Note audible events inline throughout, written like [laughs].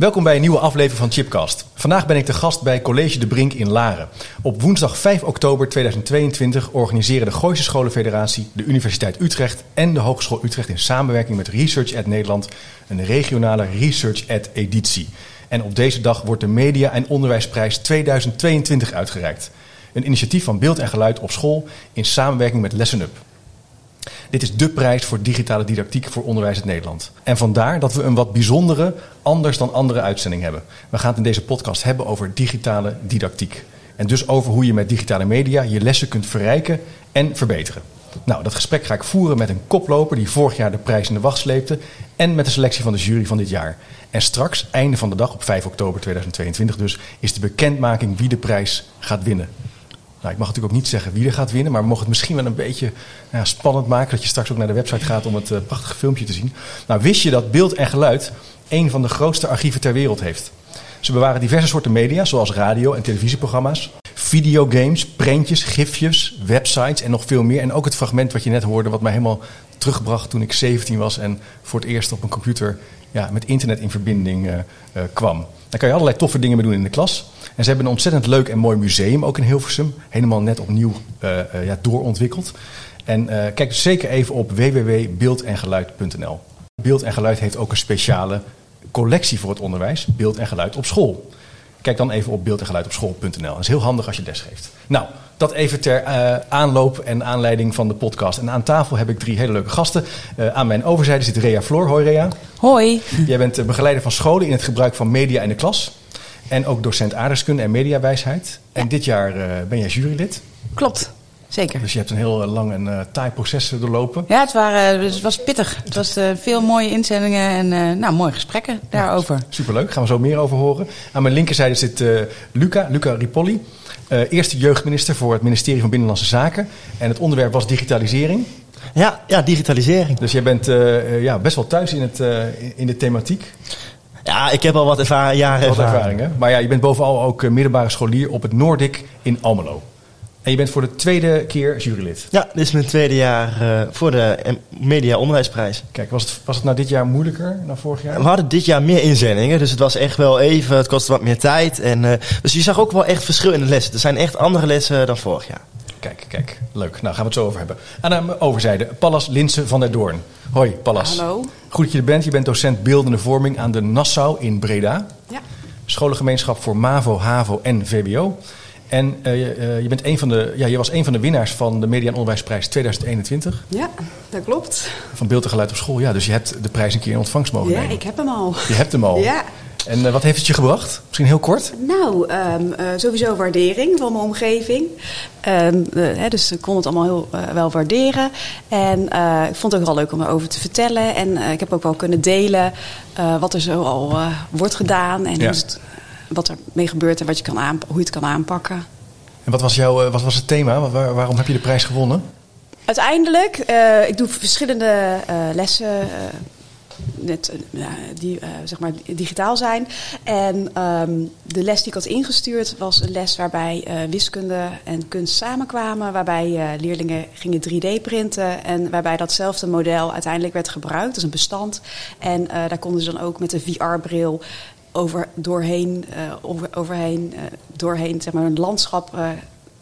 Welkom bij een nieuwe aflevering van Chipcast. Vandaag ben ik de gast bij College de Brink in Laren. Op woensdag 5 oktober 2022 organiseren de Gooise Scholenfederatie, de Universiteit Utrecht en de Hogeschool Utrecht in samenwerking met Research at Nederland een regionale Research at editie. En op deze dag wordt de Media en Onderwijsprijs 2022 uitgereikt. Een initiatief van beeld en geluid op school in samenwerking met Lesson Up. Dit is dé prijs voor digitale didactiek voor onderwijs in Nederland. En vandaar dat we een wat bijzondere, anders dan andere uitzending hebben. We gaan het in deze podcast hebben over digitale didactiek. En dus over hoe je met digitale media je lessen kunt verrijken en verbeteren. Nou, dat gesprek ga ik voeren met een koploper die vorig jaar de prijs in de wacht sleepte. En met de selectie van de jury van dit jaar. En straks, einde van de dag op 5 oktober 2022 dus, is de bekendmaking wie de prijs gaat winnen. Nou, ik mag natuurlijk ook niet zeggen wie er gaat winnen, maar we mogen het misschien wel een beetje nou, spannend maken. Dat je straks ook naar de website gaat om het uh, prachtige filmpje te zien. Nou, wist je dat beeld en geluid een van de grootste archieven ter wereld heeft? Ze bewaren diverse soorten media, zoals radio- en televisieprogramma's, videogames, prentjes, gifjes, websites en nog veel meer. En ook het fragment wat je net hoorde, wat mij helemaal terugbracht toen ik 17 was en voor het eerst op een computer ja, met internet in verbinding uh, uh, kwam. Daar kan je allerlei toffe dingen mee doen in de klas. En ze hebben een ontzettend leuk en mooi museum ook in Hilversum. Helemaal net opnieuw uh, ja, doorontwikkeld. En kijk dus zeker even op www.beeldengeluid.nl. Beeld en Geluid heeft ook een speciale collectie voor het onderwijs. Beeld en Geluid op school. Kijk dan even op beeld en geluid op school.nl. Dat is heel handig als je les geeft. Nou, dat even ter uh, aanloop en aanleiding van de podcast. En aan tafel heb ik drie hele leuke gasten. Uh, aan mijn overzijde zit Rea Floor. Hoi Rea. Hoi. Jij bent begeleider van scholen in het gebruik van media in de klas. En ook docent aardrijkskunde en mediawijsheid. En dit jaar uh, ben jij jurylid. Klopt. Zeker. Dus je hebt een heel lang en uh, taai proces doorlopen. Ja, het, waren, het was pittig. Het was uh, veel mooie inzendingen en uh, nou, mooie gesprekken daarover. Ja, superleuk, gaan we zo meer over horen. Aan mijn linkerzijde zit Luca, Luca Ripolli. eerste jeugdminister voor het ministerie van Binnenlandse Zaken. En het onderwerp was digitalisering. Ja, ja digitalisering. Dus jij bent ja, best wel thuis in, het, in de thematiek. Ja, ik heb al wat ervaring, jaren wat ervaring. hè? Maar ja, je bent bovenal ook middelbare scholier op het Noordik in Almelo. En je bent voor de tweede keer jurylid. Ja, dit is mijn tweede jaar uh, voor de Media Onderwijsprijs. Kijk, was het, was het nou dit jaar moeilijker dan vorig jaar? We hadden dit jaar meer inzendingen, dus het was echt wel even, het kostte wat meer tijd. En, uh, dus je zag ook wel echt verschil in de lessen. Er zijn echt andere lessen dan vorig jaar. Kijk, kijk, leuk. Nou, gaan we het zo over hebben. Aan de overzijde, Pallas Linsen van der Doorn. Hoi, Pallas. Hallo. Goed dat je er bent. Je bent docent beeldende vorming aan de Nassau in Breda. Ja. Scholengemeenschap voor MAVO, HAVO en VWO. En uh, je, uh, je, bent een van de, ja, je was een van de winnaars van de Media en Onderwijsprijs 2021. Ja, dat klopt. Van Beeld en Geluid op School. Ja, dus je hebt de prijs een keer in ontvangst mogen ja, nemen. Ja, ik heb hem al. Je hebt hem al. Ja. En uh, wat heeft het je gebracht? Misschien heel kort? Nou, um, sowieso waardering van mijn omgeving. Um, hè, dus ik kon het allemaal heel wel waarderen. En ik vond het ook wel leuk om erover te vertellen. En ik heb ook wel kunnen delen wat er zo al wordt gedaan. En ja. hoe het wat er mee gebeurt en wat je kan aan, hoe je het kan aanpakken. En wat was, jouw, wat was het thema? Waar, waarom heb je de prijs gewonnen? Uiteindelijk, uh, ik doe verschillende uh, lessen. Uh, net, die zeg maar digitaal zijn. En um, de les die ik had ingestuurd was een les waarbij wiskunde en kunst samenkwamen. Waarbij leerlingen gingen 3D printen. En waarbij datzelfde model uiteindelijk werd gebruikt. Dus een bestand. En daar konden ze dan ook met een VR-bril over, doorheen, uh, over, overheen, uh, doorheen, zeg maar, een landschap uh,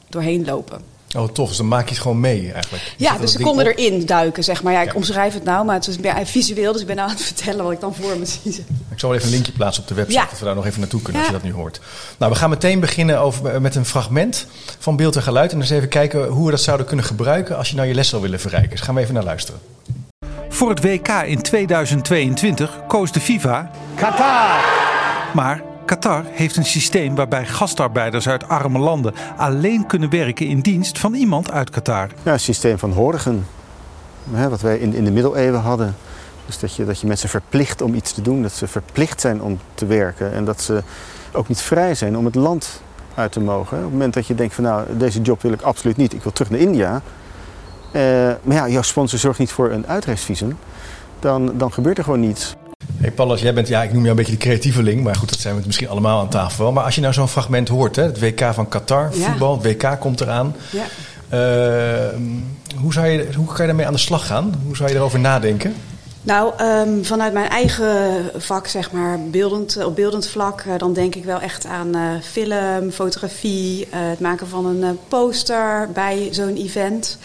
doorheen lopen. Oh, tof. Dus dan maak je het gewoon mee eigenlijk. Je ja, dus ze konden op. erin duiken, zeg maar. Ja, ik ja. omschrijf het nou, maar het is ja, visueel, dus ik ben nou aan het [laughs] vertellen wat ik dan voor me zie. Ik zal even een linkje plaatsen op de website, ja. dat we daar nog even naartoe kunnen als je dat nu hoort. Nou, we gaan meteen beginnen over, met een fragment van beeld en geluid. En eens even kijken hoe we dat zouden kunnen gebruiken als je nou je les zou willen verrijken. Dus gaan we even naar luisteren. Voor het WK in 2022 koos de FIFA Qatar. Maar Qatar heeft een systeem waarbij gastarbeiders uit arme landen alleen kunnen werken in dienst van iemand uit Qatar. Ja, een systeem van horigen. Wat wij in, de middeleeuwen hadden. Dus dat je, dat je mensen verplicht om iets te doen. Dat ze verplicht zijn om te werken. En dat ze ook niet vrij zijn om het land uit te mogen. Op het moment dat je denkt van nou, deze job wil ik absoluut niet. Ik wil terug naar India. Uh, maar ja, jouw sponsor zorgt niet voor een uitreisvisum. Dan, dan gebeurt er gewoon niets. Hey Pallas, jij bent, ja, ik noem jou een beetje de creatieveling, maar goed, dat zijn we misschien allemaal aan tafel wel. Maar als je nou zo'n fragment hoort, hè, het WK van Qatar, Ja. voetbal, het WK komt eraan. Ja. Eh, hoe, zou je, hoe kan je daarmee aan de slag gaan? Hoe zou je erover nadenken? Nou, ehm, vanuit mijn eigen vak, zeg maar, beeldend, op beeldend vlak, eh, dan denk ik wel echt aan eh, film, fotografie, eh, het maken van een poster bij zo'n event.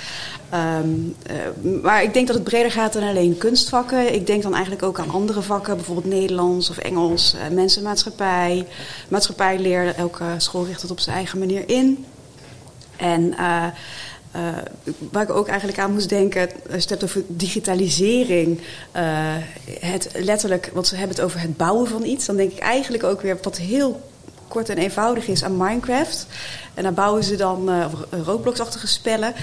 Ehm, eh, maar ik denk dat het breder gaat dan alleen kunstvakken. Ik denk dan eigenlijk ook aan andere vakken, bijvoorbeeld Nederlands of Engels, eh, mensenmaatschappij, maatschappijleer. Elke school richt het op zijn eigen manier in. En eh, waar ik ook eigenlijk aan moest denken, als je hebt over digitalisering, het letterlijk, want ze hebben het over het bouwen van iets, dan denk ik eigenlijk ook weer wat heel kort en eenvoudig is aan Minecraft. En daar bouwen ze dan eh, Roblox-achtige spellen.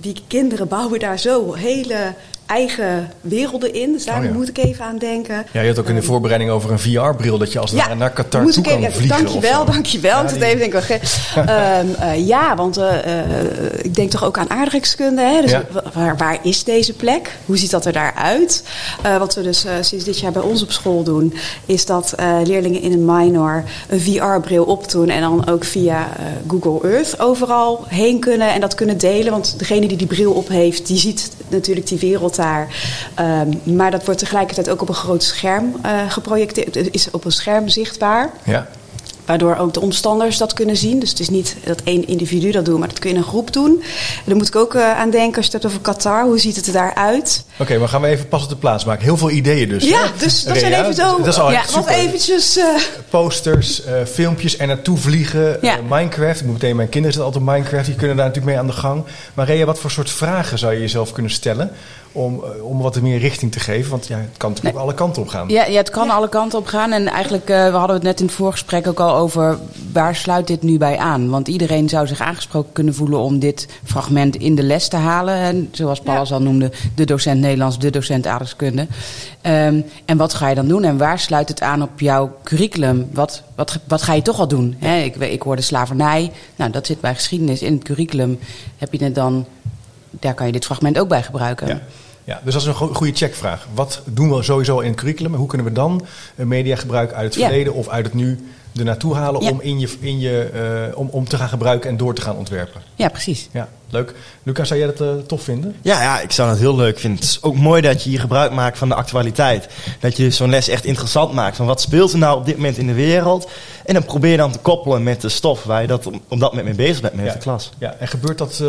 Die kinderen bouwen daar zo hele eigen werelden in. Dus daar Oh ja. moet ik even aan denken. Ja, je had ook in de Ehm, voorbereiding over een VR-bril dat je als het naar Qatar toe ik kan even- vliegen. Dankjewel, dankjewel. Ja, ik die- even denken, oké. [laughs] Ehm, eh, ja, want eh, eh, ik denk toch ook aan aardrijkskunde. Hè? Dus Ja. waar, waar is deze plek? Hoe ziet dat er daaruit? Eh wat we dus sinds dit jaar bij ons op school doen... is dat leerlingen in een minor een VR-bril opdoen... en dan ook via Google Earth overal heen kunnen en dat kunnen delen. Want degene die die bril op heeft, die ziet natuurlijk die wereld daar. Ehm, maar dat wordt tegelijkertijd ook op een groot scherm eh, geprojecteerd. Het is op een scherm zichtbaar. Ja. Waardoor ook de omstanders dat kunnen zien. Dus het is niet dat één individu dat doet, maar dat kun je in een groep doen. En daar moet ik ook eh, aan denken als je het hebt over Qatar. Hoe ziet het er daaruit? Oké, maar gaan we even pas op de plaats maken. Heel veel ideeën dus. Ja, hè? dus dat zijn even zo. Dat is al ja, wat eventjes. eh, Posters, eh, filmpjes er naartoe vliegen. Ja. Minecraft. Ik moet meteen, mijn kinderen zitten altijd op Minecraft. Die kunnen daar natuurlijk mee aan de gang. Maar Rea, wat voor soort vragen zou je jezelf kunnen stellen? Om, eh, om wat meer richting te geven? Want ja, het kan natuurlijk ook alle kanten op gaan. Ja, ja, het kan alle kanten op gaan. En eigenlijk, eh, we hadden het net in het voorgesprek ook al over... waar sluit dit nu bij aan? Want iedereen zou zich aangesproken kunnen voelen... om dit fragment in de les te halen. En zoals Paulus al noemde, de docent Nederlands, de docent aardrijkskunde. Ehm, en wat ga je dan doen? En waar sluit het aan op jouw curriculum? Wat, wat, wat ga je toch al doen? Hè, ik, ik hoorde slavernij. Nou, dat zit bij geschiedenis. In het curriculum heb je het dan... Daar kan je dit fragment ook bij gebruiken. Ja. Ja, dus dat is een go- goede checkvraag. Wat doen we sowieso in het curriculum? Hoe kunnen we dan eh, mediagebruik uit het Ja. verleden of uit het nu er naartoe halen Ja. om, in je, in je, eh, om, om te gaan gebruiken en door te gaan ontwerpen? Ja, precies. Ja, leuk. Lucas, zou jij dat eh, tof vinden? Ja, ja, ik zou dat heel leuk vinden. Het is ook mooi dat je hier gebruik maakt van de actualiteit. Dat je zo'n les echt interessant maakt. Van wat speelt er nou op dit moment in de wereld? En dan probeer je dan te koppelen met de stof waar je dat op, op dat moment mee bezig bent met ja. de klas. Ja, en gebeurt dat, eh,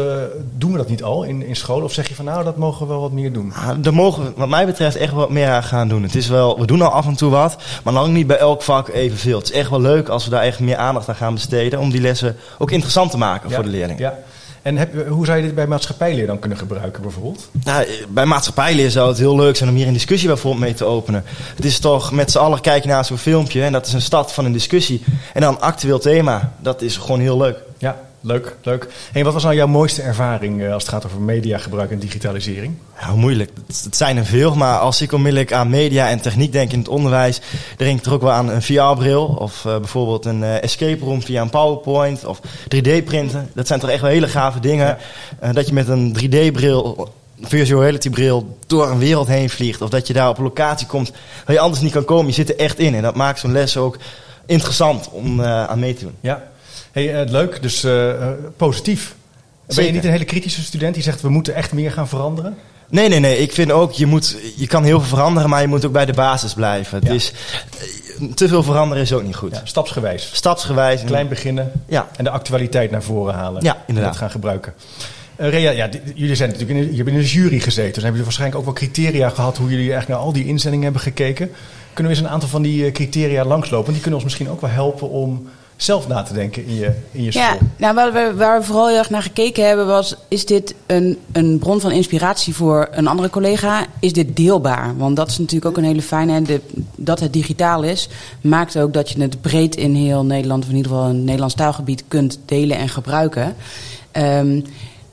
doen we dat niet al in, in school? Of zeg je van nou, dat mogen we wel wat meer doen? Ah, Daar mogen we, wat mij betreft, echt wat meer aan gaan doen. Het is wel, we doen al af en toe wat, maar lang niet bij elk vak evenveel. Het is echt wel leuk als we daar echt meer aandacht aan gaan besteden. Om die lessen ook interessant te maken voor de leerlingen. Ja. En heb, hoe zou je dit bij maatschappijleer dan kunnen gebruiken bijvoorbeeld? Nou, bij maatschappijleer zou het heel leuk zijn om hier een discussie bijvoorbeeld mee te openen. Het is toch met z'n allen kijken naar zo'n filmpje en dat is een start van een discussie. En dan een actueel thema. Dat is gewoon heel leuk. Ja, leuk, leuk. Hey, wat was nou jouw mooiste ervaring eh, als het gaat over mediagebruik en digitalisering? Ja, moeilijk. Het, zijn er veel, maar als ik onmiddellijk aan media en techniek denk in het onderwijs, denk ik er ook wel aan een VR-bril of eh, bijvoorbeeld een eh, escape room via een PowerPoint of 3D-printen. Dat zijn toch echt wel hele gave dingen. Dat je met een 3D-bril, virtual reality-bril, door een wereld heen vliegt. Of dat je daar op een locatie komt waar je anders niet kan komen. Je zit er echt in en dat maakt zo'n les ook interessant om aan mee te doen. Ja, hey, eh, leuk. Dus eh, eh, positief. Ben je niet een hele kritische student die zegt we moeten echt meer gaan veranderen? Nee, nee, nee. Ik vind ook, je, moet, je kan heel veel veranderen, maar je moet ook bij de basis blijven. Ja. Eh, te veel veranderen is ook niet goed. Ja, stapsgewijs. Stapsgewijs. Klein beginnen Ja. en de actualiteit naar voren halen. Ja, En inderdaad. dat gaan gebruiken. Rea, ja, jullie zijn natuurlijk in, je hebt in de jury gezeten. Dus hebben jullie waarschijnlijk ook wel criteria gehad hoe jullie eigenlijk naar al die inzendingen hebben gekeken. Kunnen we eens een aantal van die criteria langslopen? Die kunnen ons misschien ook wel helpen om zelf na te denken in je, in je school. Ja, nou, waar, we, waar we vooral heel erg naar gekeken hebben was... is dit een, een bron van inspiratie voor een andere collega? Is dit deelbaar? Want dat is natuurlijk ook een hele fijne... de, dat het digitaal is, maakt ook dat je het breed in heel Nederland... of in ieder geval een Nederlands taalgebied kunt delen en gebruiken. Ehm,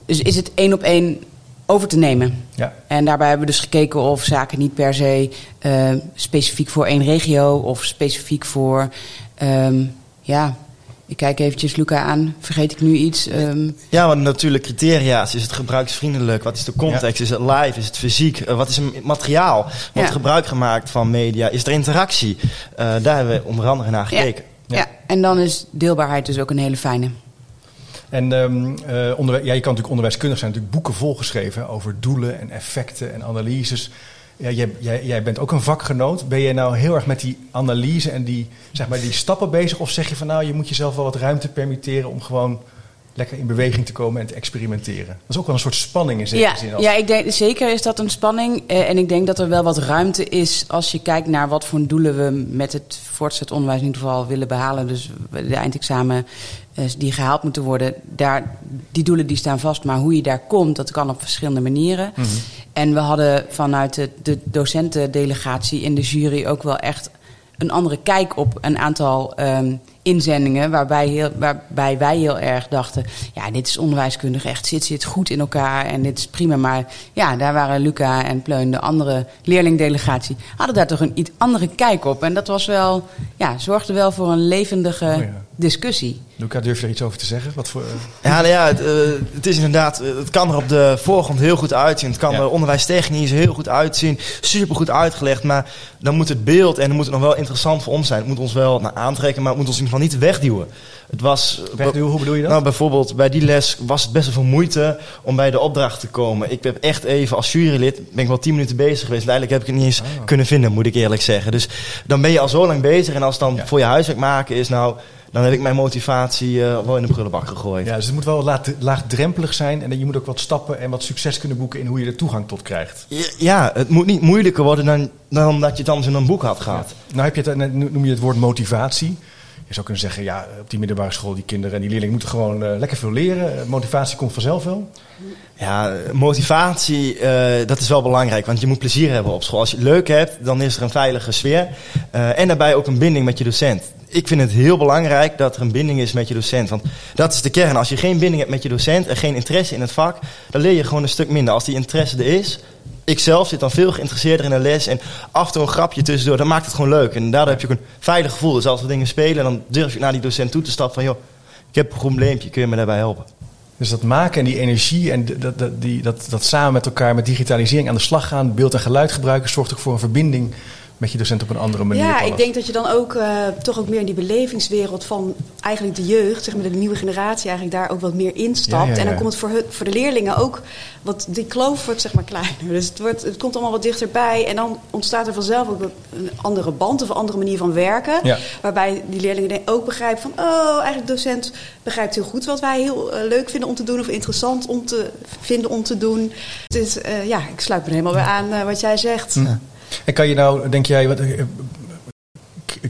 dus is het één op één over te nemen? Ja. En daarbij hebben we dus gekeken of zaken niet per se eh, specifiek voor één regio... of specifiek voor... ehm, ja, Ik kijk eventjes Luca aan. Vergeet ik nu iets? Ehm, Ja, maar natuurlijk criteria. Is het gebruiksvriendelijk? Wat is de context? Is het live? Is het fysiek? Eh, wat is het materiaal? Wordt Ja. gebruik gemaakt van media? Is er interactie? Eh, daar hebben we onder andere naar ja. gekeken. Ja. en dan is deelbaarheid dus ook een hele fijne. En ehm, eh, onderwij- ja, je kan natuurlijk onderwijskundig zijn, natuurlijk boeken volgeschreven over doelen en effecten en analyses. Ja, jij, jij, jij bent ook een vakgenoot. Ben jij nou heel erg met die analyse en die, zeg maar, die stappen bezig? Of zeg je van nou, je moet jezelf wel wat ruimte permitteren om gewoon lekker in beweging te komen en te experimenteren? Dat is ook wel een soort spanning in zekere Ja, zin. Als, ja, ik denk, zeker is dat een spanning. Eh, en ik denk dat er wel wat ruimte is als je kijkt naar wat voor doelen we met het voortgezet onderwijs in ieder geval willen behalen. Dus de eindexamen die gehaald moeten worden, daar, die doelen die staan vast. Maar hoe je daar komt, dat kan op verschillende manieren. Mhm. En we hadden vanuit de, de docentendelegatie in de jury ook wel echt een andere kijk op een aantal ehm, inzendingen. Waarbij, heel, waarbij wij heel erg dachten: ja, dit is onderwijskundig echt, zit, zit goed in elkaar en dit is prima. Maar ja, daar waren Luca en Pleun, de andere leerlingdelegatie, hadden daar toch een iets andere kijk op. En dat was wel, ja, zorgde wel voor een levendige Oh ja. discussie. Luca, durf je daar iets over te zeggen? Wat voor, eh, Ja, nou ja het, eh, het is inderdaad, eh, het kan er op de voorgrond heel goed uitzien. Het kan Ja. er onderwijstechnisch heel goed uitzien. Super goed uitgelegd. Maar dan moet het beeld en dan moet het nog wel interessant voor ons zijn. Het moet ons wel nou, aantrekken, maar het moet ons in geval niet wegduwen. Het was. wegduwen, hoe bedoel je dat? Nou, bijvoorbeeld bij die les was het best wel veel moeite om bij de opdracht te komen. Ik heb echt even als jurylid, ben ik wel tien minuten bezig geweest. En Eigenlijk heb ik het niet eens Oh. kunnen vinden, moet ik eerlijk zeggen. Dus dan ben je al zo lang bezig. En als het dan Ja. voor je huiswerk maken is, nou, dan heb ik mijn motivatie eh, wel in de prullenbak gegooid. ja, dus het moet wel laag, laagdrempelig zijn en je moet ook wat stappen en wat succes kunnen boeken in hoe je er toegang tot krijgt. Ja, het moet niet moeilijker worden dan, dan dat je het anders in een boek had gehad. Nou heb je het, net noem je het woord motivatie. Je zou kunnen zeggen, ja, op die middelbare school, die kinderen en die leerlingen moeten gewoon eh, lekker veel leren. Eh, Motivatie komt vanzelf wel. Ja, motivatie, eh, dat is wel belangrijk, want je moet plezier hebben op school. Als je het leuk hebt, dan is er een veilige sfeer. En daarbij ook een binding met je docent. Ik vind het heel belangrijk dat er een binding is met je docent. Want dat is de kern. Als je geen binding hebt met je docent en geen interesse in het vak, dan leer je gewoon een stuk minder. Als die interesse er is, ik zelf zit dan veel geïnteresseerder in de les. En af en toe een grapje tussendoor, dan maakt het gewoon leuk. En daardoor heb je ook een veilig gevoel. Dus als we dingen spelen, dan durf je naar die docent toe te stappen van... joh, ik heb een probleempje, kun je me daarbij helpen? Dus dat maken en die energie en dat, dat, die, dat, dat samen met elkaar met digitalisering aan de slag gaan, beeld en geluid gebruiken, zorgt ook voor een verbinding met je docent op een andere manier. Ja, ik denk dat je dan ook eh, toch ook meer in die belevingswereld van eigenlijk de jeugd, zeg maar de nieuwe generatie, eigenlijk daar ook wat meer instapt. Ja, ja, ja. En dan komt het voor, hun- voor de leerlingen ook, wat die kloof wordt zeg maar kleiner. Dus het, wordt, het komt allemaal wat dichterbij en dan ontstaat er vanzelf ook een andere band of een andere manier van werken. Ja. Waarbij die leerlingen ook begrijpen van, oh, eigenlijk de docent begrijpt heel goed wat wij heel eh, leuk vinden om te doen of interessant om te vinden om te doen. Dus eh, ja, ik sluit me helemaal weer aan wat jij zegt. En kan je nou, denk jij, wat, eh,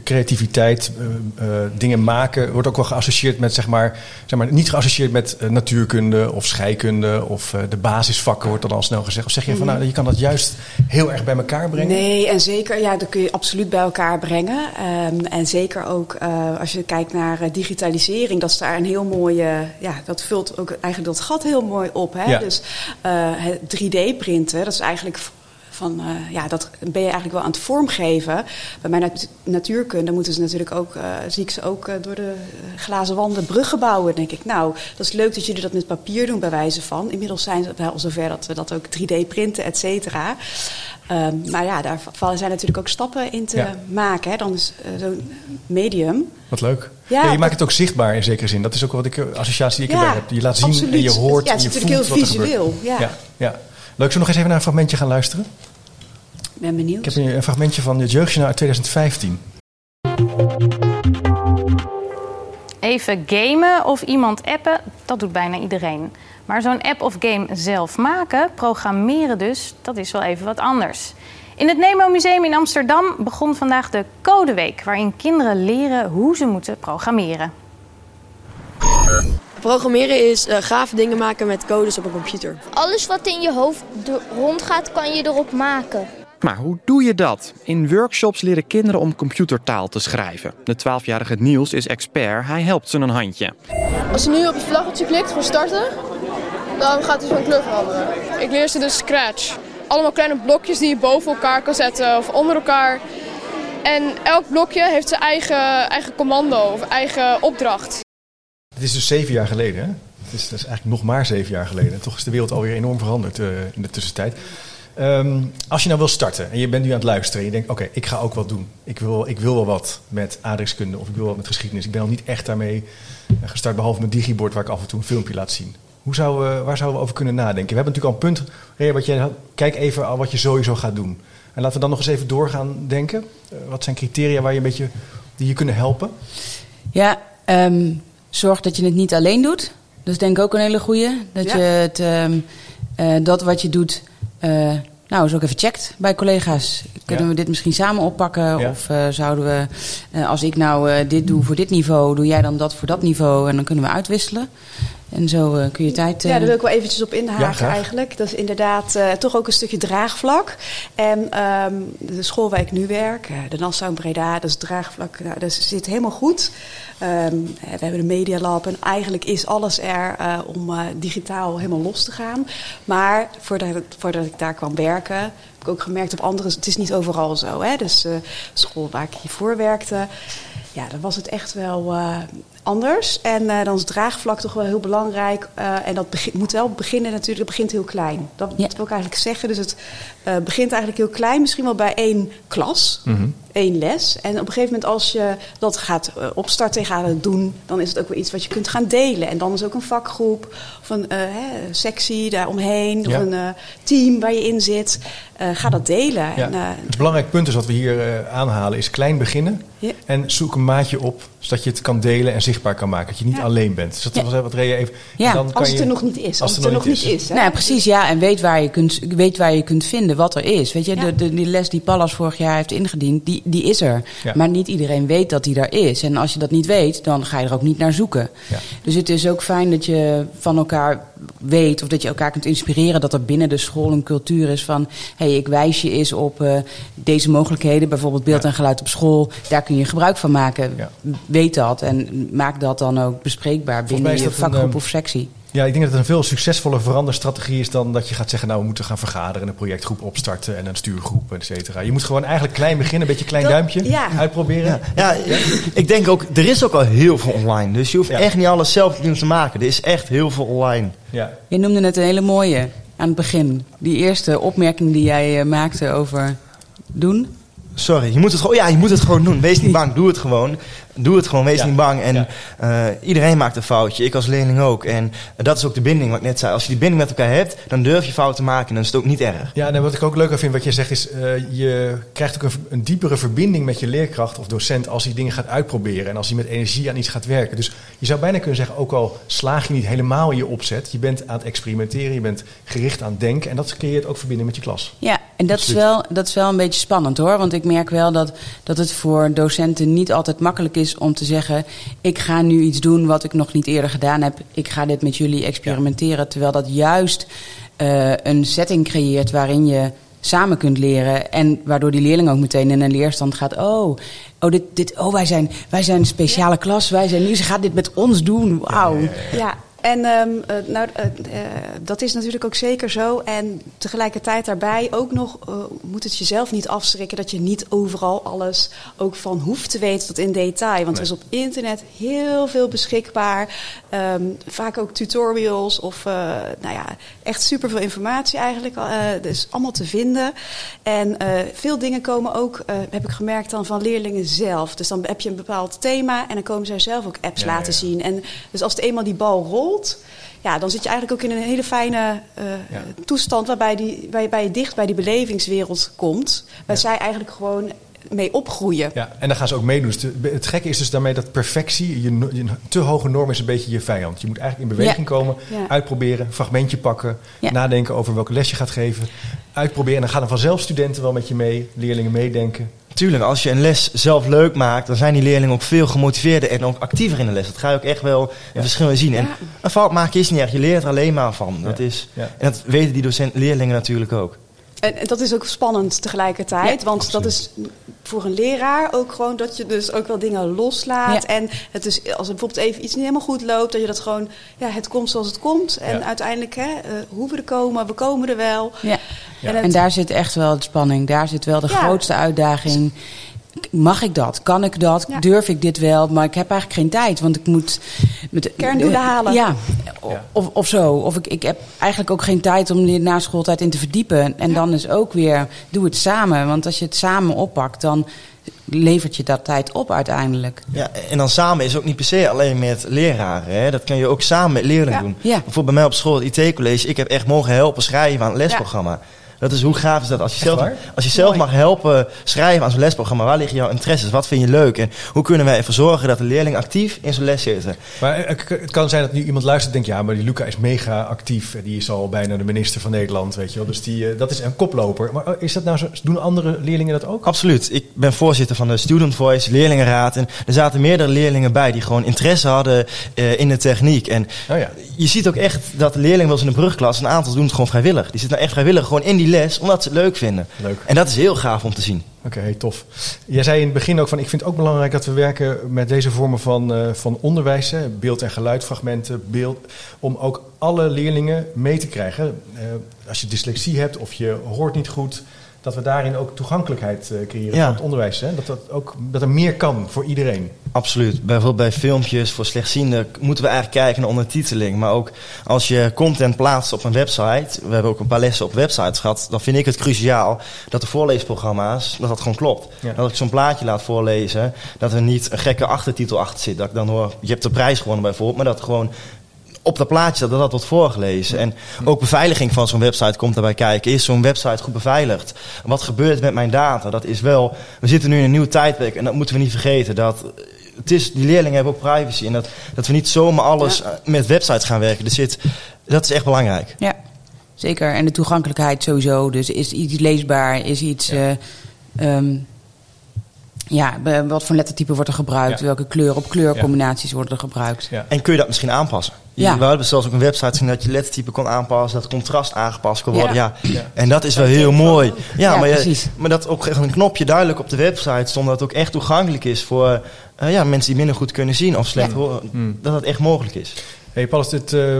creativiteit, eh, eh, dingen maken, wordt ook wel geassocieerd met, zeg maar, zeg maar niet geassocieerd met natuurkunde of scheikunde of de basisvakken, wordt dan al snel gezegd. Of zeg je van, nou, je kan dat juist heel erg bij elkaar brengen? Nee, en zeker, ja, dat kun je absoluut bij elkaar brengen. Ehm, en zeker ook als je kijkt naar digitalisering, dat is daar een heel mooie, ja, dat vult ook eigenlijk dat gat heel mooi op. Hè? Ja. Dus eh, het 3D-printen, dat is eigenlijk van, eh, ja, dat ben je eigenlijk wel aan het vormgeven. Bij mijn nat- natuurkunde moeten ze natuurlijk ook, eh, zie ik ze ook eh, door de glazen wanden bruggen bouwen. denk ik, nou, dat is leuk dat jullie dat met papier doen, bij wijze van. Inmiddels zijn ze wel zover dat we dat ook 3D printen, et cetera. Ehm, maar ja, daar vallen zijn natuurlijk ook stappen in te Ja. maken. Hè. Dan is zo'n medium. Wat leuk. Ja, Ja, je maakt het ook zichtbaar in zekere zin. Dat is ook wat ik, associatie die ik erbij heb. Je laat zien absoluut. en je hoort Ja, het en is je natuurlijk voelt heel visueel. Ja, ja. Leuk, we nog eens even naar een fragmentje gaan luisteren? ik ben benieuwd. Ik heb hier een fragmentje van het Jeugdjournaal uit 2015. Even gamen of iemand appen, dat doet bijna iedereen. Maar zo'n app of game zelf maken, programmeren dus, dat is wel even wat anders. In het Nemo Museum in Amsterdam begon vandaag de Codeweek, waarin kinderen leren hoe ze moeten programmeren. Programmeren is eh gave dingen maken met codes op een computer. Alles wat in je hoofd rondgaat, kan je erop maken. Maar hoe doe je dat? In workshops leren kinderen om computertaal te schrijven. De 12-jarige Niels is expert, hij helpt ze een handje. Als je nu op het vlaggetje klikt voor starten, dan gaat hij van kleur veranderen. Ik leer ze dus Scratch. Allemaal kleine blokjes die je boven elkaar kan zetten of onder elkaar. En elk blokje heeft zijn eigen, eigen commando of eigen opdracht. Het is dus zeven jaar geleden. Het is, dat is eigenlijk nog maar zeven jaar geleden. En toch is de wereld alweer enorm veranderd uh, in de tussentijd. Um, als je nou wil starten en je bent nu aan het luisteren en je denkt: Oké, ik ga ook wat doen. Ik wil, ik wil wel wat met aardrijkskunde of ik wil wat met geschiedenis. Ik ben al niet echt daarmee gestart, behalve mijn digibord waar ik af en toe een filmpje laat zien. Hoe zou, uh, waar zouden we over kunnen nadenken? We hebben natuurlijk al een punt. Rea, wat je, kijk even al wat je sowieso gaat doen. En laten we dan nog eens even doorgaan denken. Wat zijn criteria waar je een beetje, die je kunnen helpen? Ja, um, zorg dat je het niet alleen doet. Dat is denk ik ook een hele goeie. Dat Ja. je het, um, uh, dat wat je doet, uh, nou eens ook even checkt bij collega's. Kunnen Ja. we dit misschien samen oppakken? Ja. Of uh, zouden we, als ik nou dit doe voor dit niveau, doe jij dan dat voor dat niveau? En dan kunnen we uitwisselen. En zo uh, kun je tijd. Ja, daar wil ik wel eventjes op inhaken eigenlijk. Dat is inderdaad uh, toch ook een stukje draagvlak. En um, de school waar ik nu werk, uh, de Nassau in Breda, dat is draagvlak. Nou, dat zit helemaal goed. Um, we hebben de Media Lab en eigenlijk is alles er uh, om uh, digitaal helemaal los te gaan. Maar voordat, voordat ik daar kwam werken, heb ik ook gemerkt op andere... Het is niet overal zo. Hè? Dus uh, school waar ik hiervoor werkte, ja, dan was het echt wel uh, anders. En uh, dan is draagvlak toch wel heel belangrijk. Uh, en dat begin, moet wel beginnen natuurlijk, het begint heel klein. Dat, ja. dat wil ik eigenlijk zeggen. Dus het uh, begint eigenlijk heel klein. Misschien wel bij één klas, mm -hmm. één les. En op een gegeven moment als je dat gaat uh, opstarten en gaat het doen... dan is het ook wel iets wat je kunt gaan delen. En dan is ook een vakgroep of een uh, hè, sectie daaromheen... Ja. of een uh, team waar je in zit. Uh, ga dat delen. Ja. En, uh, het belangrijk punt is wat we hier uh, aanhalen is klein beginnen. Ja. En zoek een maatje op, zodat je het kan delen en zichtbaar kan maken. Dat je niet Ja. alleen bent. Dus dat Ja. was wat Rea even... Ja. dan kan als het je- er nog niet is. Als, het er nog niet is. hè? Nou, ja, precies, ja. En weet waar je kunt, weet waar je kunt vinden wat er is. Weet je, Ja. de, de, die les die Pallas vorig jaar heeft ingediend, die, die is er. Ja. Maar niet iedereen weet dat die er is. En als je dat niet weet, dan ga je er ook niet naar zoeken. Ja. Dus het is ook fijn dat je van elkaar weet of dat je elkaar kunt inspireren. Dat er binnen de school een cultuur is van: hé, hey, ik wijs je eens op eh, deze mogelijkheden, bijvoorbeeld beeld Ja. en geluid op school. Daar kun je gebruik van maken. Ja. Weet dat en maak dat dan ook bespreekbaar binnen je een, vakgroep ehm, of sectie. Ja, ik denk dat het een veel succesvolle veranderstrategie is dan dat je gaat zeggen, nou we moeten gaan vergaderen en een projectgroep opstarten en een stuurgroep, et cetera. Je moet gewoon eigenlijk klein beginnen, een beetje klein Dat- duimpje ja. uitproberen. Ja, ja, ik denk ook, er is ook al heel veel online. Dus je hoeft Ja. echt niet alles zelf te maken. Er is echt heel veel online. Ja. Je noemde net een hele mooie aan het begin. Die eerste opmerking die jij eh, maakte over doen. Sorry, je moet het gewoon, ja, je moet het gewoon doen. Wees niet bang, doe het gewoon. Doe het gewoon, wees Ja. niet bang. En Ja. eh, iedereen maakt een foutje, ik als leerling ook. En dat is ook de binding, wat ik net zei. Als je die binding met elkaar hebt, dan durf je fouten te maken en dan is het ook niet erg. Ja, en wat ik ook leuk aan vind, wat je zegt, is uh, je krijgt ook een, een, diepere verbinding met je leerkracht of docent als hij dingen gaat uitproberen en als hij met energie aan iets gaat werken. Dus je zou bijna kunnen zeggen, ook al slaag je niet helemaal in je opzet, je bent aan het experimenteren, je bent gericht aan het denken en dat creëert ook verbinding met je klas. Ja, en dat is, wel, dat is wel een beetje spannend hoor. Want ik merk wel dat, dat het voor docenten niet altijd makkelijk is om te zeggen: Ik ga nu iets doen wat ik nog niet eerder gedaan heb. Ik ga dit met jullie experimenteren. Terwijl dat juist uh, een setting creëert waarin je samen kunt leren. En waardoor die leerling ook meteen in een leerstand gaat. Oh, oh, dit, dit, oh wij, zijn, wij zijn een speciale ja. klas. Wij zijn nu, ze gaat dit met ons doen. Wauw. Ja, ja. En um, uh, nou, uh, uh, dat is natuurlijk ook zeker zo. En tegelijkertijd daarbij ook nog moet het jezelf niet afschrikken dat je niet overal alles ook van hoeft te weten tot in detail. Want nee. er is op internet heel veel beschikbaar. Um, vaak ook tutorials of nou ja, echt superveel informatie eigenlijk. dus allemaal te vinden. En veel dingen komen ook, heb ik gemerkt, dan van leerlingen zelf. Dus dan heb je een bepaald thema en dan komen zij zelf ook apps Ja, laten ja. zien. En dus als het eenmaal die bal rolt ja, dan zit je eigenlijk ook in een hele fijne uh, ja. toestand waarbij, die, waarbij je dicht bij die belevingswereld komt. Waar ja. zij eigenlijk gewoon mee opgroeien. Ja, en dan gaan ze ook meedoen. Dus het gekke is dus daarmee dat perfectie, je, te hoge norm is een beetje je vijand. Je moet eigenlijk in beweging Ja. komen, Ja. uitproberen, fragmentje pakken, Ja. nadenken over welke les je gaat geven, uitproberen. En dan gaan er vanzelf studenten wel met je mee, leerlingen meedenken. Tuurlijk, als je een les zelf leuk maakt, dan zijn die leerlingen ook veel gemotiveerder en ook actiever in de les. Dat ga je ook echt wel een Ja. verschil in zien. En een fout maken is niet erg, je leert er alleen maar van. Dat is. En dat weten die docent, leerlingen natuurlijk ook. En, en dat is ook spannend tegelijkertijd. Ja, want absoluut. dat is voor een leraar ook gewoon dat je dus ook wel dingen loslaat. Ja. En het is, als er bijvoorbeeld even iets niet helemaal goed loopt, dat je dat gewoon, ja, het komt zoals het komt. En Ja. uiteindelijk, hè, uh, hoe we er komen, we komen er wel. Ja. Ja. En daar zit echt wel de spanning. Daar zit wel de Ja. grootste uitdaging. Mag ik dat? Kan ik dat? Ja. Durf ik dit wel? Maar ik heb eigenlijk geen tijd, want ik moet... Met, Kerndoelen eh, halen. Ja, Of, of zo. Of ik, ik heb eigenlijk ook geen tijd om hier na schooltijd in te verdiepen. En dan is ook weer, doe het samen. Want als je het samen oppakt, dan levert je dat tijd op uiteindelijk. Ja, en dan samen is ook niet per se alleen met leraren. Hè? Dat kan je ook samen met leerlingen Ja. doen. Ja. Bijvoorbeeld bij mij op school, het IT-college, ik heb echt mogen helpen schrijven aan het lesprogramma. Dat is hoe gaaf is dat als je zelf, waar? als je zelf mag helpen schrijven aan zo'n lesprogramma. Waar liggen jouw interesses? Wat vind je leuk? En hoe kunnen wij ervoor zorgen dat de leerling actief in zo'n les zitten? Maar eh, het kan zijn dat nu iemand luistert en denkt... ja, maar die Luca is mega actief. Die is al bijna de minister van Nederland, weet je wel. Dus die, eh, dat is een koploper. Maar eh, is dat nou zo, doen andere leerlingen dat ook? Absoluut. Ik ben voorzitter van de Student Voice leerlingenraad. En er zaten meerdere leerlingen bij die gewoon interesse hadden in de techniek. En Oh ja. je ziet ook echt dat de leerlingen wel eens in de brugklas, een aantal doen het gewoon vrijwillig. Die zitten nou echt vrijwillig gewoon in die les, omdat ze het leuk vinden. Leuk. En dat is heel gaaf om te zien. Oké, tof. Jij zei in het begin ook van, ik vind het ook belangrijk dat we werken met deze vormen van, eh, van onderwijs, hè, beeld- en geluidfragmenten, beeld, om ook alle leerlingen mee te krijgen. Eh, als je dyslexie hebt of je hoort niet goed, dat we daarin ook toegankelijkheid eh, creëren Ja. van het onderwijs. Hè? Dat, dat, ook, dat er meer kan voor iedereen. Absoluut. Bijvoorbeeld bij filmpjes voor slechtzienden moeten we eigenlijk kijken naar ondertiteling. Maar ook als je content plaatst op een website, we hebben ook een paar lessen op websites gehad, dan vind ik het cruciaal dat de voorleesprogramma's, dat dat gewoon klopt. Ja. Dat ik zo'n plaatje laat voorlezen, dat er niet een gekke achtertitel achter zit. Dat ik dan hoor, je hebt de prijs gewonnen bijvoorbeeld, maar dat gewoon op dat plaatje dat dat wordt voorgelezen. En ook beveiliging van zo'n website komt daarbij kijken. Is zo'n website goed beveiligd? Wat gebeurt met mijn data? Dat is wel... We zitten nu in een nieuw tijdperk en dat moeten we niet vergeten. Dat eh, het is, die leerlingen hebben ook privacy. En dat, dat we niet zomaar alles eh, met websites gaan werken. Dus dit, dat is echt belangrijk. Ja, zeker. En de toegankelijkheid sowieso. Dus is iets leesbaar? Is iets... Ja, ja wat voor lettertype wordt er gebruikt? Ja. Welke kleur op kleurcombinaties worden er gebruikt? Ja. En kun je dat misschien aanpassen? Ja. We hadden zelfs ook een website gezien dat je lettertype kon aanpassen, dat contrast aangepast kon worden. Ja. Ja. En dat is wel heel mooi. Ja, Ja, maar, je- maar dat op een knopje duidelijk op de website stond dat het ook echt toegankelijk is voor eh, ja, mensen die minder goed kunnen zien of slecht Ja. horen. Hmm. Dat dat echt mogelijk is. Hey Paulus, dit eh,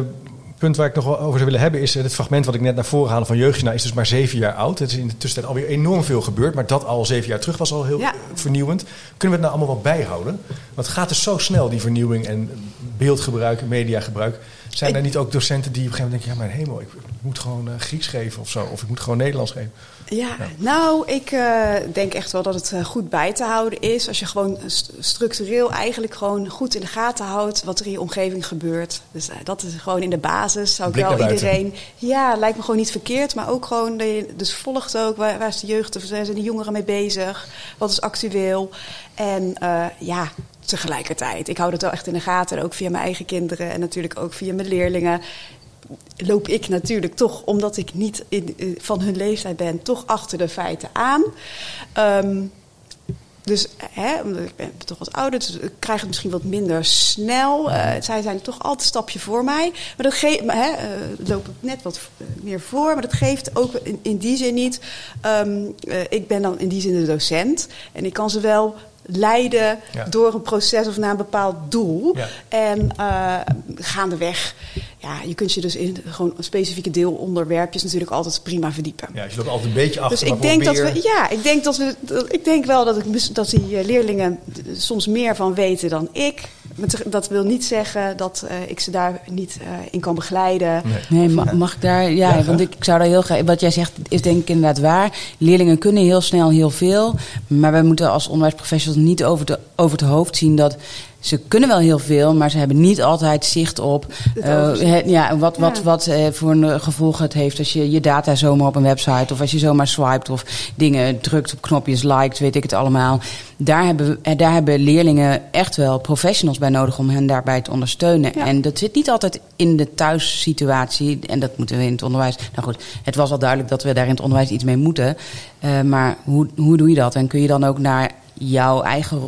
punt waar ik nog wel over zou willen hebben is... eh, dit fragment wat ik net naar voren haalde van Jeugdjournaal is dus maar zeven jaar oud. Het is in de tussentijd alweer enorm veel gebeurd. Maar dat al zeven jaar terug was al heel Ja. eh, vernieuwend. Kunnen we het nou allemaal wel bijhouden? Want het gaat dus zo snel, die vernieuwing en beeldgebruik, mediagebruik. Zijn Ik- er niet ook docenten die op een gegeven moment denken... ja, mijn hemel, ik moet gewoon eh, Grieks geven of zo. Of ik moet gewoon Nederlands geven. Ja, nou, ik eh, denk echt wel dat het eh, goed bij te houden is. Als je gewoon st- structureel eigenlijk gewoon goed in de gaten houdt wat er in je omgeving gebeurt. Dus dat is gewoon in de basis. Zou ik wel iedereen. Ja, lijkt me gewoon niet verkeerd. Maar ook gewoon, dus volgt ook waar, waar is de jeugd, of zijn de jongeren mee bezig? Wat is actueel? En ja. Tegelijkertijd, ik hou dat wel echt in de gaten, ook via mijn eigen kinderen en natuurlijk ook via mijn leerlingen loop ik natuurlijk toch, omdat ik niet in, eh, van hun leeftijd ben, toch achter de feiten aan. Ehm, dus hè, omdat ik ben toch wat ouder, dus ik krijg het misschien wat minder snel. Eh, zij zijn toch altijd een stapje voor mij. Maar dat geeft, hè, eh, loop ik net wat eh, meer voor. Maar dat geeft ook in, in die zin niet. ehm, eh, ik ben dan in die zin de docent. En ik kan ze wel leiden Ja. door een proces of naar een bepaald doel. Ja. En gaandeweg, ja, je kunt je dus in gewoon specifieke deelonderwerpjes natuurlijk altijd prima verdiepen. Ja, dus je loopt altijd een beetje achter. Dus ik denk dat we, ja, ik denk dat we, dat- ik denk wel dat, ik, dat die eh, leerlingen er soms meer van weten dan ik. Dat wil niet zeggen dat eh, ik ze daar niet eh, in kan begeleiden. Nee, ma- mag ik daar? Ja, want ik, ik zou daar heel graag. Wat jij zegt is denk ik inderdaad waar. Leerlingen kunnen heel snel heel veel. Maar wij moeten als onderwijsprofessionals niet over, de, over het hoofd zien dat. Ze kunnen wel heel veel, maar ze hebben niet altijd zicht op het- ja, wat, wat, Ja. wat eh, voor een gevolg het heeft als je je data zomaar op een website of als je zomaar swipet of dingen drukt op knopjes, liked, weet ik het allemaal. Daar hebben, eh, daar hebben leerlingen echt wel professionals bij nodig om hen daarbij te ondersteunen. Ja. En dat zit niet altijd in de thuissituatie. En dat moeten we in het onderwijs. Nou goed, het was al duidelijk dat we daar in het onderwijs iets mee moeten. Maar hoe, hoe doe je dat? En kun je dan ook naar jouw eigen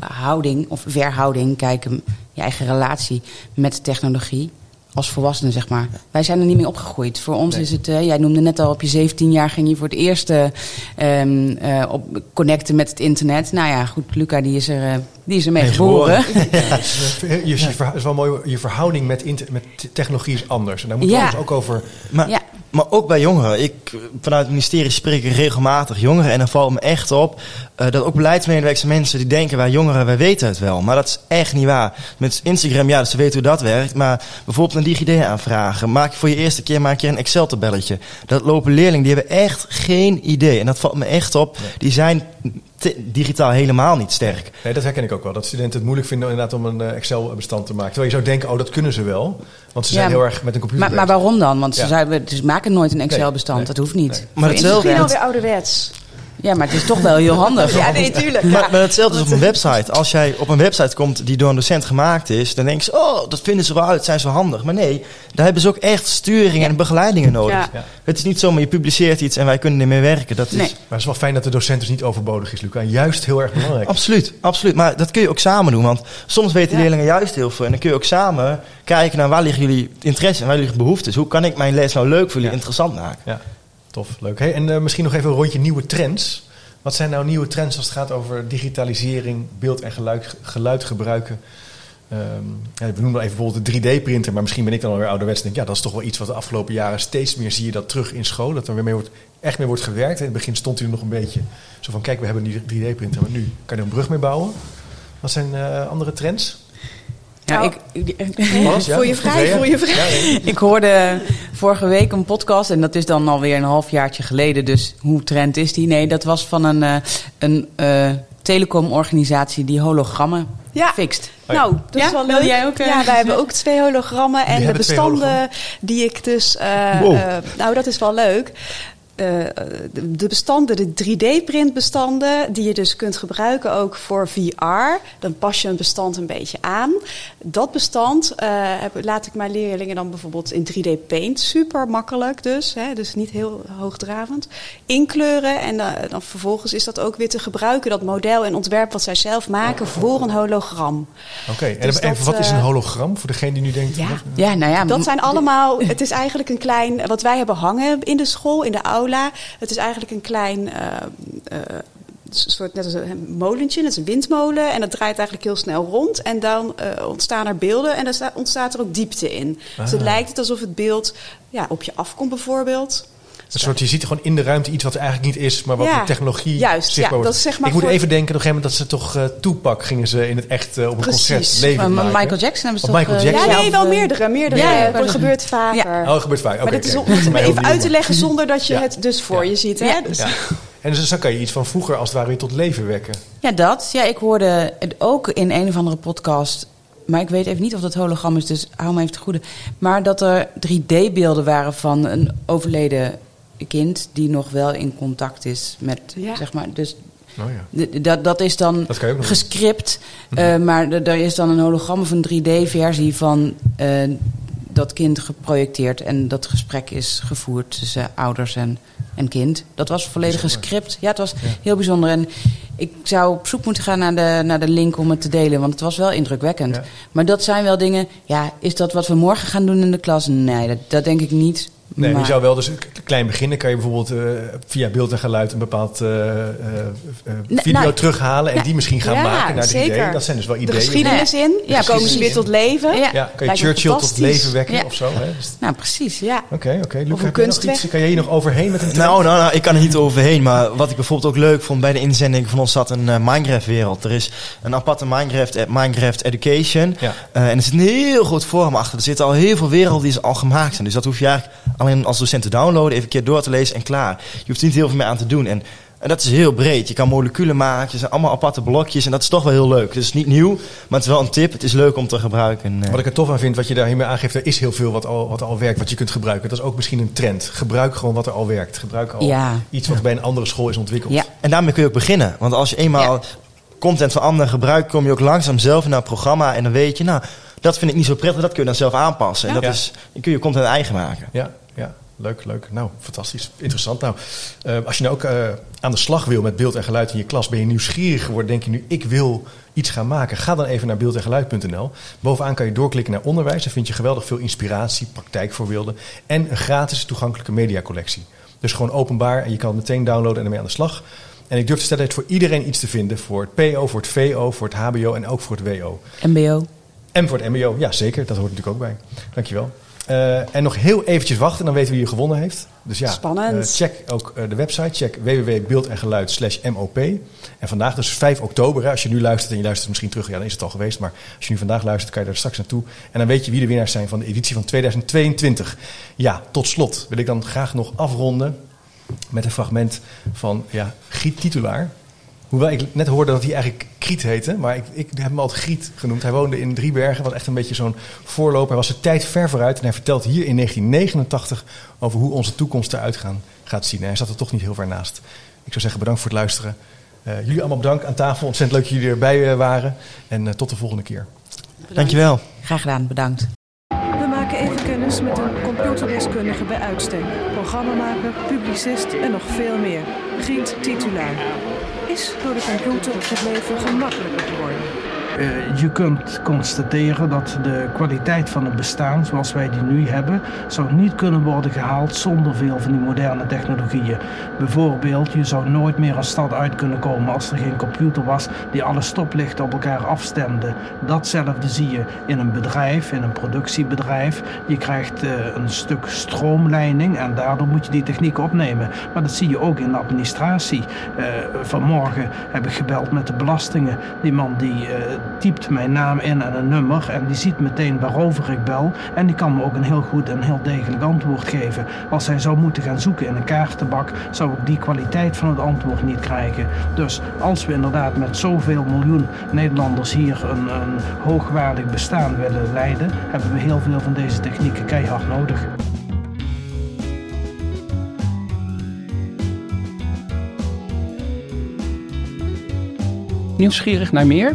houding of verhouding kijken, je eigen relatie met technologie? Als volwassenen, zeg maar. Wij zijn er niet mee opgegroeid. Voor ons Nee. is het, eh, jij noemde net al, op je 17 jaar ging je voor het eerst eh, ehm, eh, op connecten met het internet. Nou ja, goed, Luca die is er, eh, die is er mee geboren. [laughs] Je, je, verha- is wel mooi, je verhouding met, inter- met te- technologie is anders. En daar moeten we Ja. ons ook over Maar Ja. Maar ook bij jongeren. Ik, vanuit het ministerie spreek ik regelmatig jongeren. En dan valt me echt op uh, dat ook beleidsmedewerkers mensen die denken wij jongeren, wij weten het wel. Maar dat is echt niet waar. Met Instagram, ja, ze weten hoe dat werkt. Maar bijvoorbeeld een DigiD aanvragen. Maak je voor je eerste keer maak je een Excel-tabelletje. Dat lopen leerlingen, die hebben echt geen idee. En dat valt me echt op. Die zijn digitaal helemaal niet sterk. Nee, dat herken ik ook wel. Dat studenten het moeilijk vinden inderdaad om een eh, Excel-bestand te maken. Terwijl je zou denken, oh, dat kunnen ze wel. Want ze zijn heel erg met een computer Maar, maar waarom dan? Want ze, zouden, ze maken nooit een Excel-bestand. Dat hoeft niet. Nee. Maar het is misschien alweer ouderwets. Ja, maar het is toch wel heel handig. ja, nee, tuurlijk. Maar, maar hetzelfde is op een website. Als jij op een website komt die door een docent gemaakt is, dan denk je, oh, dat vinden ze wel uit, zijn ze wel handig. Maar nee, daar hebben ze ook echt sturing en begeleidingen nodig. Ja. Het is niet zomaar je publiceert iets en wij kunnen ermee werken. Dat is... Maar het is wel fijn dat de docent dus niet overbodig is, Luca. Juist heel erg belangrijk. absoluut, absoluut. Maar dat kun je ook samen doen. Want soms weten leerlingen juist heel veel. En dan kun je ook samen kijken naar waar liggen jullie interesse en waar liggen behoeftes. Hoe kan ik mijn les nou leuk voor jullie interessant maken? Ja, tof, leuk. Hey, en uh, misschien nog even een rondje nieuwe trends. Wat zijn nou nieuwe trends als het gaat over digitalisering, beeld en geluid, geluid gebruiken? Um, ja, we noemen even bijvoorbeeld de 3D-printer, maar misschien ben ik dan alweer ouderwets en denk ja, dat is toch wel iets wat de afgelopen jaren steeds meer zie je dat terug in school. Dat er weer wordt, echt mee wordt gewerkt. In het begin stond hij nog een beetje zo van kijk, we hebben een 3D-printer, maar nu kan je er een brug mee bouwen. Wat zijn uh, andere trends? Ja, nou, ik, [laughs] voor je vrij, voor je vrij. ik hoorde vorige week een podcast en dat is dan alweer een halfjaartje geleden. Dus hoe trend is die? Nee, dat was van een, uh, een uh, telecomorganisatie die hologrammen ja. fixt. Nou, dat ja? is wel leuk. Jij ook, uh, ja, wij hebben ook twee hologrammen. En de bestanden die ik dus... Wow. nou, dat is wel leuk. Uh, de bestanden, de 3D-printbestanden, die je dus kunt gebruiken ook voor VR. Dan pas je een bestand een beetje aan. Dat bestand uh, heb, laat ik mijn leerlingen dan bijvoorbeeld in 3D Paint, super makkelijk dus, hè, dus niet heel hoogdravend, inkleuren. En uh, dan vervolgens is dat ook weer te gebruiken, dat model en ontwerp wat zij zelf maken voor een hologram. Oké, okay. dus en, wat is een hologram voor degene die nu denkt? Ja, ja nou ja. Dat zijn allemaal, het is eigenlijk een klein, wat wij hebben hangen in de school, in de aula het is eigenlijk een klein uh, uh, soort net als een molentje, net als een windmolen. En dat draait eigenlijk heel snel rond. En dan uh, ontstaan er beelden en dan ontstaat er ook diepte in. Ah. Dus het lijkt het alsof het beeld ja, op je afkomt bijvoorbeeld. Een soort, je ziet gewoon in de ruimte iets wat er eigenlijk niet is, maar wat ja, de technologie juist, ja, dat is zeg maar Ik moet even denken, op een gegeven moment dat ze toch uh, Toepak gingen ze in het echt uh, op een Precies. concert leven Michael Jackson hebben ze toch... Michael Jackson? Ja, nee, wel meerdere. meerdere ja, dat gebeurt vaker. Ja. Oh, dat gebeurt vaker. Okay, maar dat is om het even uit te leggen [laughs] zonder dat je het dus voor je ziet. Hè? Dus. En dus dan kan je iets van vroeger als het ware weer tot leven wekken. Ja, dat. Ja, ik hoorde het ook in een of andere podcast maar ik weet even niet of dat hologram is, dus hou me even te goede. Maar dat er 3D-beelden waren van een overleden kind die nog wel in contact is met, ja. zeg maar, dus oh ja. dat, dat is dan dat gescript, uh, maar er is dan een hologram of een 3D-versie van uh, dat kind geprojecteerd en dat gesprek is gevoerd tussen ouders en, en kind. Dat was volledig gescript. Ja, het was ja. heel bijzonder. En ik zou op zoek moeten gaan naar de, naar de link om het te delen, want het was wel indrukwekkend. Ja. Maar dat zijn wel dingen. Ja, is dat wat we morgen gaan doen in de klas? Nee, dat, dat denk ik niet. Nee, maar je zou wel dus klein beginnen. Kan je bijvoorbeeld uh, via beeld en geluid een bepaald uh, uh, video nou, teruggalen en nou, die misschien gaan ja, maken naar zeker. 3D. Dat zijn dus wel ideeën. De geschiedenis in, ja, precies. komen ze weer tot leven. Ja, ja kan je Churchill tot leven wekken Ja. of zo? Hè? Dus- Nou, precies. Ja. Oké, oké. Luc, Of een heb je nog kunstwerk. iets? Kan jij hier nog overheen met een trend? Nou, nou, nou, ik kan er niet overheen. Maar wat ik bijvoorbeeld ook leuk vond bij de inzending van ons zat een uh, Minecraft-wereld. Er is een aparte Minecraft, eh, Minecraft Education. Ja. Uh, en er zit een heel groot forum achter. Er zitten al heel veel werelden die ze al gemaakt zijn. Dus dat hoef je eigenlijk alleen als docent te downloaden, even een keer door te lezen en klaar. Je hoeft er niet heel veel meer aan te doen. En, en dat is heel breed. Je kan moleculen maken, er zijn allemaal aparte blokjes. En dat is toch wel heel leuk. Het is niet nieuw, maar het is wel een tip. Het is leuk om te gebruiken. En, uh, Wat ik er tof aan vind, wat je daar hiermee aangeeft, er is heel veel wat al, wat al werkt, wat je kunt gebruiken. Dat is ook misschien een trend. Gebruik gewoon wat er al werkt. Gebruik al Ja. iets wat bij een andere school is ontwikkeld. Ja. En daarmee kun je ook beginnen. Want als je eenmaal content van anderen gebruikt, kom je ook langzaam zelf naar het programma. En dan weet je, nou, dat vind ik niet zo prettig, dat kun je dan zelf aanpassen. En dat Ja. is, dan kun je content eigen maken. Ja, ja. Leuk, leuk. Nou, fantastisch. Interessant. Nou, eh, als je nou ook eh, aan de slag wil met beeld en geluid in je klas, ben je nieuwsgierig geworden, denk je nu, ik wil iets gaan maken. Ga dan even naar beeldengeluid.nl. Bovenaan kan je doorklikken naar onderwijs. Daar vind je geweldig veel inspiratie, praktijkvoorbeelden en een gratis toegankelijke mediacollectie. Dus gewoon openbaar en je kan het meteen downloaden en ermee aan de slag. En ik durf te stellen, is voor iedereen iets te vinden. Voor het PO, voor het VO, voor het HBO en ook voor het WO. MBO. En voor het MBO, ja zeker, dat hoort natuurlijk ook bij. Dankjewel. Eh, en nog heel eventjes wachten, dan weten we wie je gewonnen heeft. Dus ja, Spannend. eh, check ook eh, de website. Check www.beeld en geluid slash MOP. En vandaag dus 5 oktober. Hè, als je nu luistert en je luistert misschien terug, ja, dan is het al geweest. Maar als je nu vandaag luistert, kan je er straks naartoe. En dan weet je wie de winnaars zijn van de editie van 2022. Ja, tot slot wil ik dan graag nog afronden met een fragment van ja, Giet Titulaar. Hoewel ik net hoorde dat hij eigenlijk Kriet heette, maar ik, ik heb hem altijd Griet genoemd. Hij woonde in Driebergen, wat echt een beetje zo'n voorloper. Hij was de tijd ver vooruit en hij vertelt hier in 1989 over hoe onze toekomst eruit gaan, gaat zien. En hij zat er toch niet heel ver naast. Ik zou zeggen bedankt voor het luisteren. Eh, jullie allemaal bedankt aan tafel. Ontzettend leuk dat jullie erbij eh, waren. En eh, tot de volgende keer. Dankjewel. Graag gedaan, bedankt. We maken even kennis met een computerdeskundige bij uitstek. Programmamaker, publicist en nog veel meer. Giet Titulaar. Door de computer het leven gemakkelijker geworden. Eh, je kunt constateren dat de kwaliteit van het bestaan zoals wij die nu hebben, zou niet kunnen worden gehaald zonder veel van die moderne technologieën. Bijvoorbeeld, je zou nooit meer een stad uit kunnen komen als er geen computer was die alle stoplichten op elkaar afstemde. Datzelfde zie je in een bedrijf, in een productiebedrijf. Je krijgt eh, een stuk stroomleiding en daardoor moet je die techniek opnemen. Maar dat zie je ook in de administratie. Eh, vanmorgen heb ik gebeld met de belastingen. Die man die typt mijn naam in en een nummer en die ziet meteen waarover ik bel. En die kan me ook een heel goed en heel degelijk antwoord geven. Als hij zou moeten gaan zoeken in een kaartenbak, zou ik die kwaliteit van het antwoord niet krijgen. Dus als we inderdaad met zoveel miljoen Nederlanders hier een, een hoogwaardig bestaan willen leiden, hebben we heel veel van deze technieken keihard nodig. Nieuwsgierig naar meer?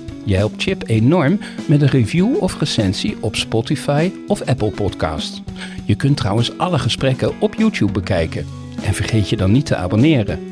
Je helpt Chip enorm met een review of recensie op Spotify of Apple Podcast. Je kunt trouwens alle gesprekken op YouTube bekijken. En vergeet je dan niet te abonneren.